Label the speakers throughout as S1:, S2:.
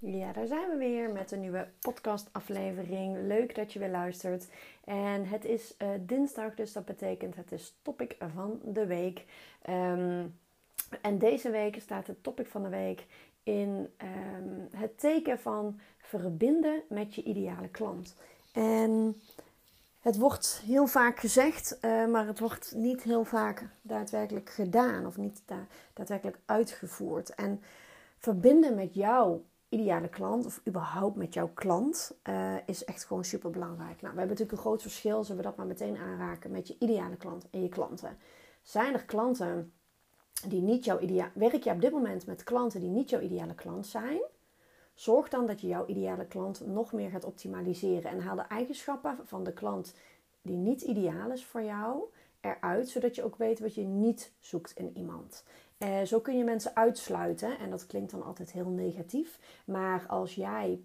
S1: Ja, daar zijn we weer met een nieuwe podcastaflevering. Leuk dat je weer luistert. En het is uh, dinsdag, dus dat betekent het is topic van de week. Um, en deze week staat het topic van de week in um, het teken van verbinden met je ideale klant. En het wordt heel vaak gezegd, uh, maar het wordt niet heel vaak daadwerkelijk gedaan of niet da daadwerkelijk uitgevoerd. En verbinden met jou ideale klant of überhaupt met jouw klant uh, is echt gewoon super belangrijk. Nou, we hebben natuurlijk een groot verschil, zullen we dat maar meteen aanraken met je ideale klant en je klanten. Zijn er klanten die niet jouw ideale, werk je op dit moment met klanten die niet jouw ideale klant zijn? Zorg dan dat je jouw ideale klant nog meer gaat optimaliseren en haal de eigenschappen van de klant die niet ideaal is voor jou eruit, zodat je ook weet wat je niet zoekt in iemand. Uh, zo kun je mensen uitsluiten en dat klinkt dan altijd heel negatief. Maar als jij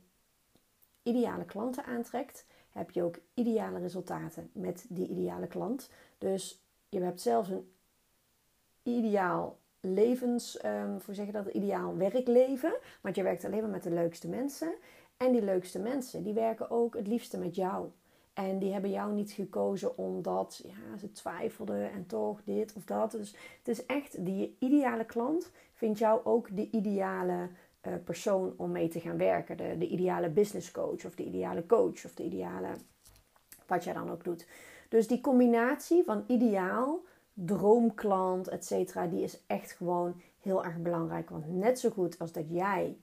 S1: ideale klanten aantrekt, heb je ook ideale resultaten met die ideale klant. Dus je hebt zelfs een ideaal levens, um, voor zeggen dat, ideaal werkleven. Want je werkt alleen maar met de leukste mensen. En die leukste mensen, die werken ook het liefste met jou. En die hebben jou niet gekozen omdat ja, ze twijfelden en toch dit of dat. Dus het is echt, die ideale klant vindt jou ook de ideale uh, persoon om mee te gaan werken. De, de ideale business coach of de ideale coach of de ideale wat jij dan ook doet. Dus die combinatie van ideaal, droomklant, et cetera, die is echt gewoon heel erg belangrijk. Want net zo goed als dat jij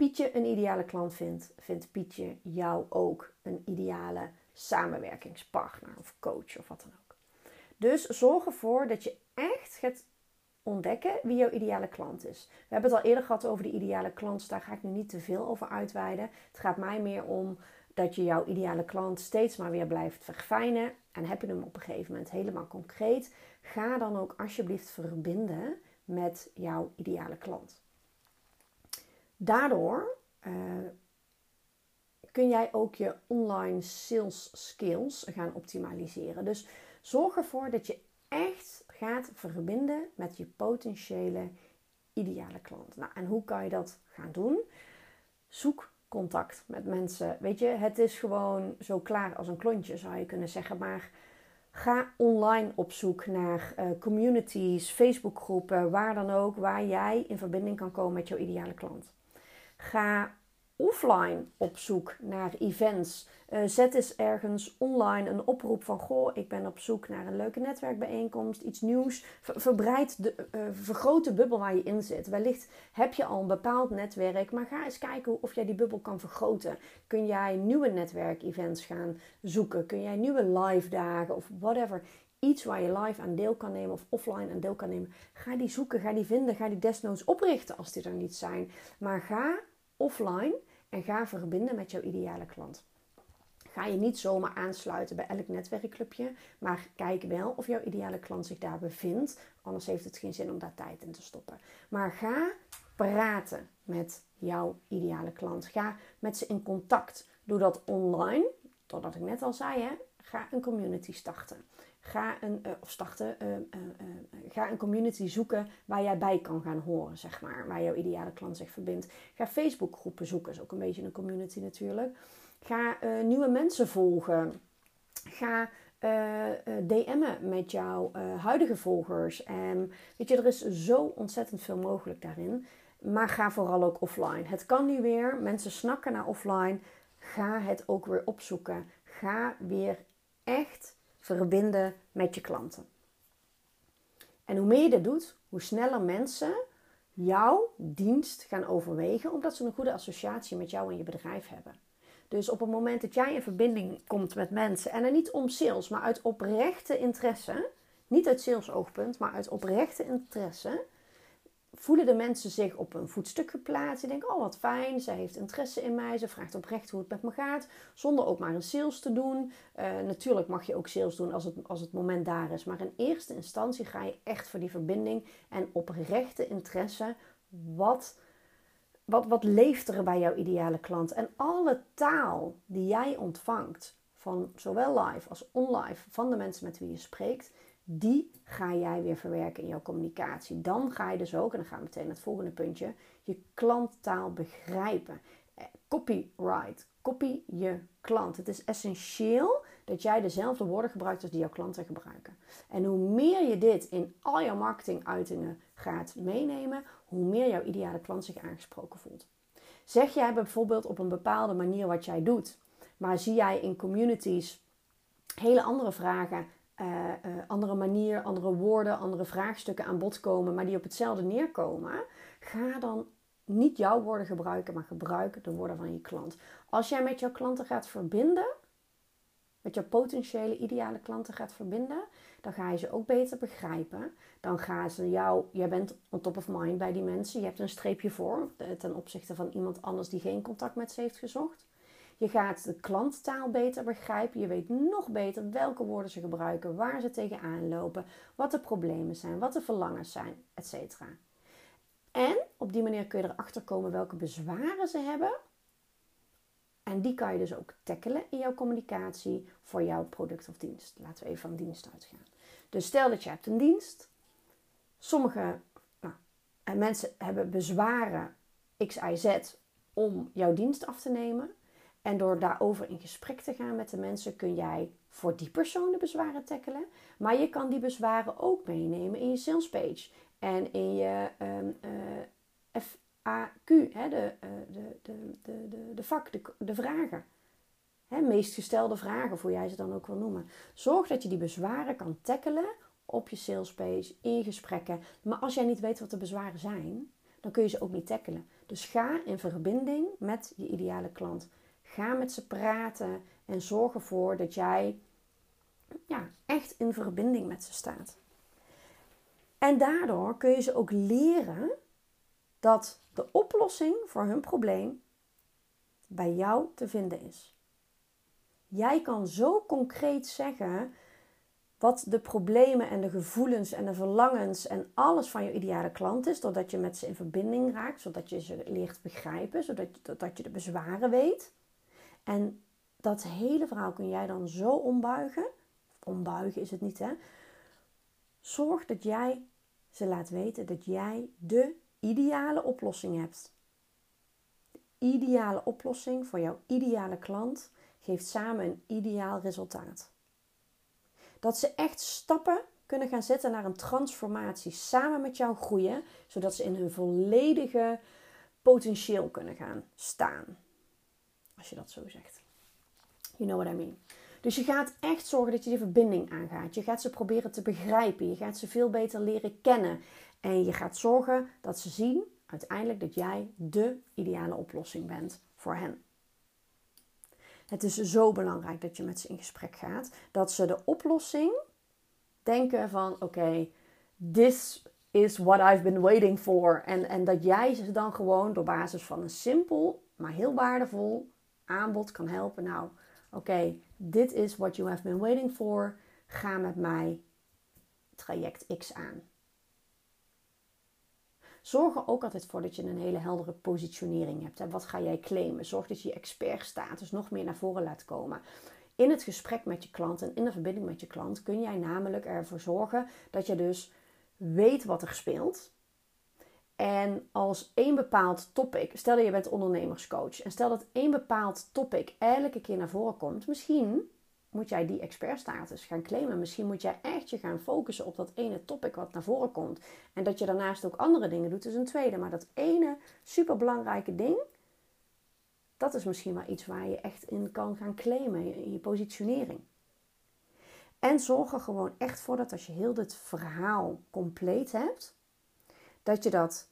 S1: Pietje een ideale klant vindt, vindt Pietje jou ook een ideale samenwerkingspartner of coach of wat dan ook. Dus zorg ervoor dat je echt gaat ontdekken wie jouw ideale klant is. We hebben het al eerder gehad over de ideale klant, dus daar ga ik nu niet te veel over uitweiden. Het gaat mij meer om dat je jouw ideale klant steeds maar weer blijft verfijnen. En heb je hem op een gegeven moment helemaal concreet, ga dan ook alsjeblieft verbinden met jouw ideale klant. Daardoor uh, kun jij ook je online sales skills gaan optimaliseren. Dus zorg ervoor dat je echt gaat verbinden met je potentiële ideale klant. Nou, en hoe kan je dat gaan doen? Zoek contact met mensen. Weet je, het is gewoon zo klaar als een klontje, zou je kunnen zeggen. Maar ga online op zoek naar uh, communities, Facebookgroepen, waar dan ook, waar jij in verbinding kan komen met jouw ideale klant. Ga offline op zoek naar events. Uh, zet eens ergens online een oproep van: Goh, ik ben op zoek naar een leuke netwerkbijeenkomst, iets nieuws. verbreid de, uh, vergroot de bubbel waar je in zit. Wellicht heb je al een bepaald netwerk, maar ga eens kijken of jij die bubbel kan vergroten. Kun jij nieuwe netwerkevents gaan zoeken? Kun jij nieuwe live dagen of whatever? Iets waar je live aan deel kan nemen of offline aan deel kan nemen. Ga die zoeken, ga die vinden, ga die desnoods oprichten als die er niet zijn. Maar ga offline en ga verbinden met jouw ideale klant. Ga je niet zomaar aansluiten bij elk netwerkclubje, maar kijk wel of jouw ideale klant zich daar bevindt. Anders heeft het geen zin om daar tijd in te stoppen. Maar ga praten met jouw ideale klant. Ga met ze in contact. Doe dat online, doordat ik net al zei, hè? Ga een community starten. Ga een, uh, of starten, uh, uh, ga een community zoeken waar jij bij kan gaan horen, zeg maar. Waar jouw ideale klant zich verbindt. Ga Facebookgroepen zoeken, is ook een beetje een community natuurlijk. Ga nieuwe mensen volgen. Ga DM'en met jouw huidige volgers. En weet je, er is zo ontzettend veel mogelijk daarin. Maar ga vooral ook offline. Het kan nu weer. Mensen snakken naar offline. Ga het ook weer opzoeken. Ga weer echt verbinden met je klanten. En hoe meer je dat doet, hoe sneller mensen jouw dienst gaan overwegen, omdat ze een goede associatie met jou en je bedrijf hebben. Dus op het moment dat jij in verbinding komt met mensen, en er niet om sales, maar uit oprechte interesse, niet uit sales oogpunt, maar uit oprechte interesse, voelen de mensen zich op een voetstuk geplaatst. Die denken, oh wat fijn, zij heeft interesse in mij. Ze vraagt oprecht hoe het met me gaat. Zonder ook maar een sales te doen. Uh, natuurlijk mag je ook sales doen als het, als het moment daar is. Maar in eerste instantie ga je echt voor die verbinding. En oprechte interesse. Wat, wat, wat leeft er bij jouw ideale klant? En alle taal die jij ontvangt. Van zowel live als online van de mensen met wie je spreekt die ga jij weer verwerken in jouw communicatie. Dan ga je dus ook, en dan gaan we meteen naar het volgende puntje, je klanttaal begrijpen. Eh, copyright, copy je klant. Het is essentieel dat jij dezelfde woorden gebruikt als die jouw klanten gebruiken. En hoe meer je dit in al jouw marketinguitingen gaat meenemen, hoe meer jouw ideale klant zich aangesproken voelt. Zeg jij bijvoorbeeld op een bepaalde manier wat jij doet, maar zie jij in communities hele andere vragen uh, andere manier, andere woorden, andere vraagstukken aan bod komen, maar die op hetzelfde neerkomen, ga dan niet jouw woorden gebruiken, maar gebruik de woorden van je klant. Als jij met jouw klanten gaat verbinden, met jouw potentiële ideale klanten gaat verbinden, dan ga je ze ook beter begrijpen. Dan gaan ze jou, jij bent on top of mind bij die mensen, je hebt een streepje voor eh, ten opzichte van iemand anders die geen contact met ze heeft gezocht. Je gaat de klanttaal beter begrijpen. Je weet nog beter welke woorden ze gebruiken, waar ze tegenaan lopen, wat de problemen zijn, wat de verlangens zijn, etc. En op die manier kun je erachter komen welke bezwaren ze hebben. En die kan je dus ook tackelen in jouw communicatie voor jouw product of dienst. Laten we even van dienst uitgaan. Dus stel dat je hebt een dienst. Sommige nou, mensen hebben bezwaren X, Y, Z om jouw dienst af te nemen. En door daarover in gesprek te gaan met de mensen kun jij voor die persoon de bezwaren tackelen. Maar je kan die bezwaren ook meenemen in je salespage en in je um, uh, FAQ, hè, de, uh, de, de, de, de, de vak, de, de vragen. Hè, meest gestelde vragen, voor jij ze dan ook wil noemen. Zorg dat je die bezwaren kan tackelen op je salespage, in gesprekken. Maar als jij niet weet wat de bezwaren zijn, dan kun je ze ook niet tackelen. Dus ga in verbinding met je ideale klant. Ga met ze praten en zorg ervoor dat jij ja, echt in verbinding met ze staat. En daardoor kun je ze ook leren dat de oplossing voor hun probleem bij jou te vinden is. Jij kan zo concreet zeggen wat de problemen en de gevoelens en de verlangens en alles van je ideale klant is, doordat je met ze in verbinding raakt, zodat je ze leert begrijpen, zodat je, dat je de bezwaren weet. En dat hele verhaal kun jij dan zo ombuigen. Ombuigen is het niet, hè? Zorg dat jij ze laat weten dat jij de ideale oplossing hebt. De ideale oplossing voor jouw ideale klant geeft samen een ideaal resultaat. Dat ze echt stappen kunnen gaan zetten naar een transformatie samen met jou groeien, zodat ze in hun volledige potentieel kunnen gaan staan. Als je dat zo zegt. You know what I mean. Dus je gaat echt zorgen dat je die verbinding aangaat. Je gaat ze proberen te begrijpen. Je gaat ze veel beter leren kennen. En je gaat zorgen dat ze zien uiteindelijk dat jij de ideale oplossing bent voor hen. Het is zo belangrijk dat je met ze in gesprek gaat. Dat ze de oplossing denken van oké, this is what I've been waiting for. En, en dat jij ze dan gewoon door basis van een simpel, maar heel waardevol aanbod kan helpen. Nou, oké, dit is what you have been waiting for. Ga met mij traject X aan. Zorg er ook altijd voor dat je een hele heldere positionering hebt. Wat ga jij claimen? Zorg dat je je expertstatus nog meer naar voren laat komen. In het gesprek met je klant en in de verbinding met je klant kun jij namelijk ervoor zorgen dat je dus weet wat er speelt. En als één bepaald topic, stel dat je bent ondernemerscoach en stel dat één bepaald topic elke keer naar voren komt, misschien moet jij die expertstatus gaan claimen. Misschien moet jij echt je gaan focussen op dat ene topic wat naar voren komt. En dat je daarnaast ook andere dingen doet, is een tweede. Maar dat ene superbelangrijke ding, dat is misschien wel iets waar je echt in kan gaan claimen in je positionering. En zorg er gewoon echt voor dat als je heel dit verhaal compleet hebt, dat je dat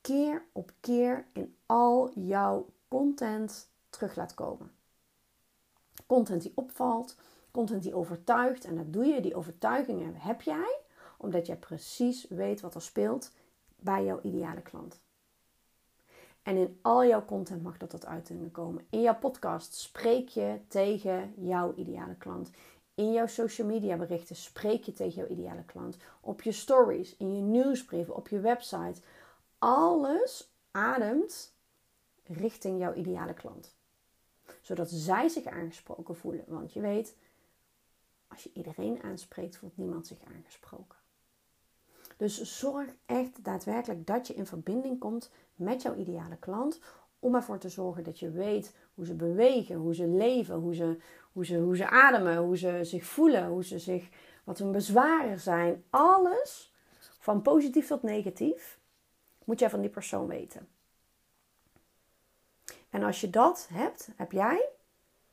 S1: keer op keer in al jouw content terug laat komen. Content die opvalt, content die overtuigt. En dat doe je, die overtuigingen heb jij, omdat jij precies weet wat er speelt bij jouw ideale klant. En in al jouw content mag dat tot uiting komen. In jouw podcast spreek je tegen jouw ideale klant. In jouw social media berichten spreek je tegen jouw ideale klant. Op je stories, in je nieuwsbrieven, op je website. Alles ademt richting jouw ideale klant. Zodat zij zich aangesproken voelen. Want je weet, als je iedereen aanspreekt, voelt niemand zich aangesproken. Dus zorg echt daadwerkelijk dat je in verbinding komt met jouw ideale klant. Om ervoor te zorgen dat je weet hoe ze bewegen, hoe ze leven, hoe ze, hoe ze, hoe ze ademen, hoe ze zich voelen, hoe ze zich, wat hun bezwaren zijn. Alles, van positief tot negatief, moet jij van die persoon weten. En als je dat hebt, heb jij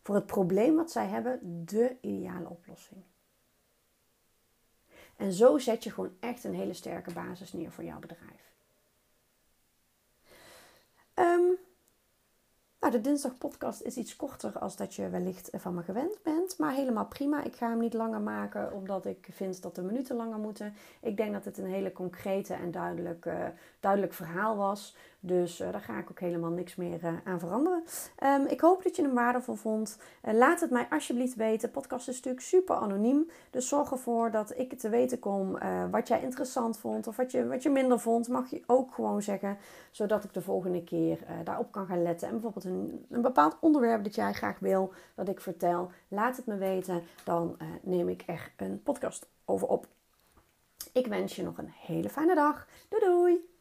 S1: voor het probleem wat zij hebben de ideale oplossing. En zo zet je gewoon echt een hele sterke basis neer voor jouw bedrijf. Um, nou, de dinsdag podcast is iets korter als dat je wellicht van me gewend bent. Maar helemaal prima. Ik ga hem niet langer maken omdat ik vind dat de minuten langer moeten. Ik denk dat het een hele concrete en duidelijk, duidelijk verhaal was. Dus uh, daar ga ik ook helemaal niks meer uh, aan veranderen. Um, ik hoop dat je hem waardevol vond. laat het mij alsjeblieft weten. podcast is natuurlijk super anoniem. Dus zorg ervoor dat ik te weten kom wat jij interessant vond of wat je, wat je minder vond. Mag je ook gewoon zeggen. Zodat ik de volgende keer daarop kan gaan letten. En bijvoorbeeld een, een bepaald onderwerp dat jij graag wil dat ik vertel. Laat het me weten. Dan neem ik er een podcast over op. Ik wens je nog een hele fijne dag. Doei doei!